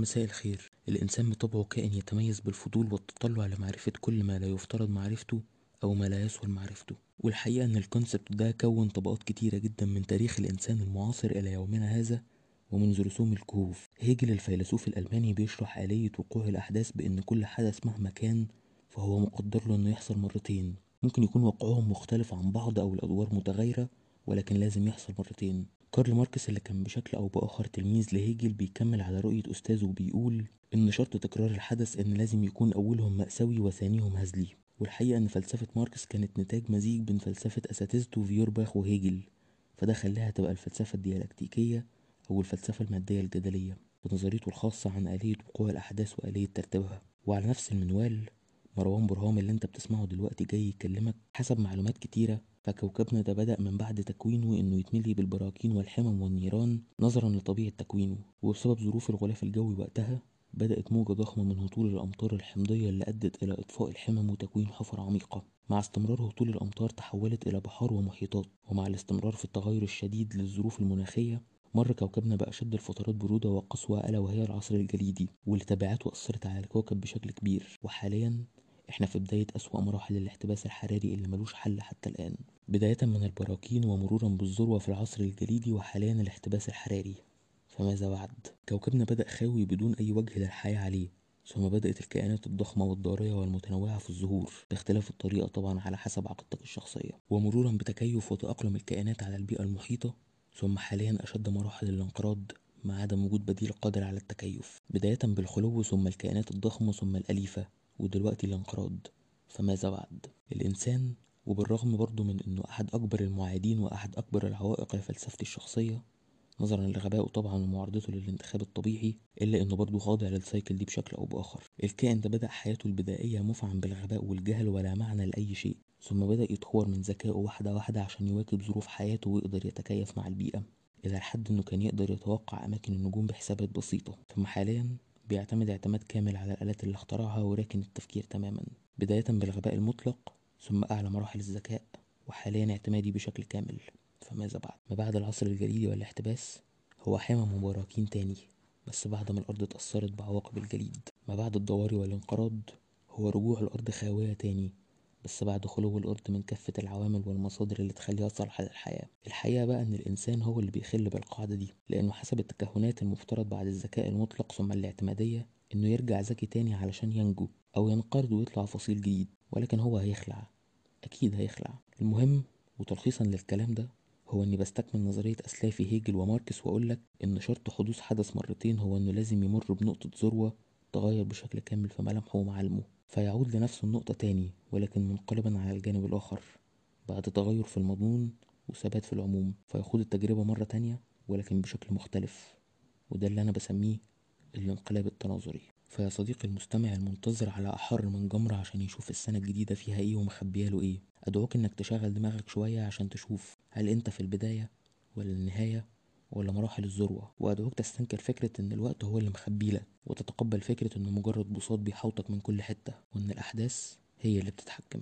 مساء الخير. الإنسان بطبعه كائن يتميز بالفضول والتطلع لمعرفة كل ما لا يفترض معرفته أو ما لا يسهل معرفته. والحقيقة إن ال concept ده كون طبقات كتيرة جدا من تاريخ الإنسان المعاصر إلى يومنا هذا ومنذ رسوم الكهوف. هيجل الفيلسوف الألماني بيشرح آلية وقوع الأحداث بإن كل حدث مهما كان فهو مقدر له إنه يحصل مرتين. ممكن يكون وقعهم مختلف عن بعض أو الأدوار متغايرة ولكن لازم يحصل مرتين. كارل ماركس اللي كان بشكل أو بآخر تلميذ لهيجل بيكمل على رؤية أستاذه وبيقول إن شرط تكرار الحدث إن لازم يكون أولهم مأساوي وثانيهم هزلي والحقيقة إن فلسفة ماركس كانت نتاج مزيج بين فلسفة أساتذته فيورباخ وهيجل فده خلاها تبقى الفلسفة الديالكتيكية أو الفلسفة المادية الجدلية بنظريته الخاصة عن آلية وقوع الأحداث وآلية ترتيبها. وعلى نفس المنوال مروان برهام اللي انت بتسمعه دلوقتي جاي يكلمك حسب معلومات كتيرة فكوكبنا ده بدأ من بعد تكوينه إنه يتملي بالبراكين والحمم والنيران نظرا لطبيعة تكوينه وبسبب ظروف الغلاف الجوي وقتها بدأت موجة ضخمة من هطول الأمطار الحمضية اللي أدت إلى إطفاء الحمم وتكوين حفر عميقة. مع استمرار هطول الأمطار تحولت إلى بحار ومحيطات ومع الاستمرار في التغير الشديد للظروف المناخية مر كوكبنا بأشد الفترات برودة وقسوة ألا وهي العصر الجليدي واللي تبعاته أثرت على الكوكب بشكل كبير. وحاليا إحنا في بداية أسوأ مراحل الاحتباس الحراري اللي ملوش حل حتى الآن بداية من البراكين ومرورا بالذروة في العصر الجليدي وحاليا الاحتباس الحراري. فماذا بعد؟ كوكبنا بدأ خاوي بدون أي وجه للحياة عليه ثم بدأت الكائنات الضخمة والضارية والمتنوعة في الظهور باختلاف الطريقة طبعا على حسب عقيدتك الشخصية. ومرورا بتكيف وتأقلم الكائنات على البيئة المحيطة ثم حاليا أشد مراحل الانقراض مع عدم وجود بديل قادر على التكيف. بداية بالخلو ثم الكائنات الضخمة ثم الأليفة. ودلوقتي الانقراض فماذا بعد؟ الإنسان وبالرغم برضه من إنه أحد أكبر المعادين وأحد أكبر العوائق لفلسفتي الشخصية نظرا لغبائه طبعا ومعارضته للانتخاب الطبيعي إلا إنه برضه خاضع للسايكل دي بشكل أو بآخر. الكائن ده بدأ حياته البدائية مفعم بالغباء والجهل ولا معنى لأي شيء ثم بدأ يتطور من ذكائه واحدة واحدة عشان يواكب ظروف حياته ويقدر يتكيف مع البيئة. إلى الحد إنه كان يقدر يتوقع أماكن النجوم بحسابات بسيطة. ثم حاليا بيعتمد اعتماد كامل على الآلات اللي اخترعها وراكن التفكير تماما بداية بالغباء المطلق ثم أعلى مراحل الذكاء وحاليا اعتمادي بشكل كامل. فماذا بعد؟ ما بعد العصر الجليدي والاحتباس هو حمم وبراكين تاني بس بعد ما الأرض اتأثرت بعواقب الجليد. ما بعد الضواري والانقراض هو رجوع الأرض خاوية تاني. بس بعد خلو الأرض من كافة العوامل والمصادر اللي تخليها صالحة للحياة. الحقيقة بقى إن الإنسان هو اللي بيخل بالقاعدة دي لأنه حسب التكهنات المفترض بعد الذكاء المطلق ثم الاعتمادية إنه يرجع ذكي تاني علشان ينجو أو ينقرض ويطلع فصيل جديد ولكن هو هيخلع. أكيد هيخلع. المهم وتلخيصا للكلام ده هو إني بستكمل نظرية أسلافي هيجل وماركس وأقولك إن شرط حدوث حدث مرتين هو إنه لازم يمر بنقطة ذروة تغير بشكل كامل في ملامحه ومعالمه. فيعود لنفس النقطة تاني ولكن منقلبا على الجانب الآخر. بعد تغير في المضمون وثبات في العموم فيخوض التجربة مرة تانية ولكن بشكل مختلف. وده اللي أنا بسميه الانقلاب التناظري. فيا صديقي المستمع المنتظر على أحر من جمرة عشان يشوف السنة الجديدة فيها إيه ومخبياله إيه. أدعوك إنك تشغل دماغك شوية عشان تشوف هل أنت في البداية ولا النهاية. ولا مراحل الذروة. وأدعوك تستنكر فكرة إن الوقت هو اللي مخبيلك وتتقبل فكرة إنه مجرد بساط بيحوطك من كل حتة وإن الأحداث هي اللي بتتحكم.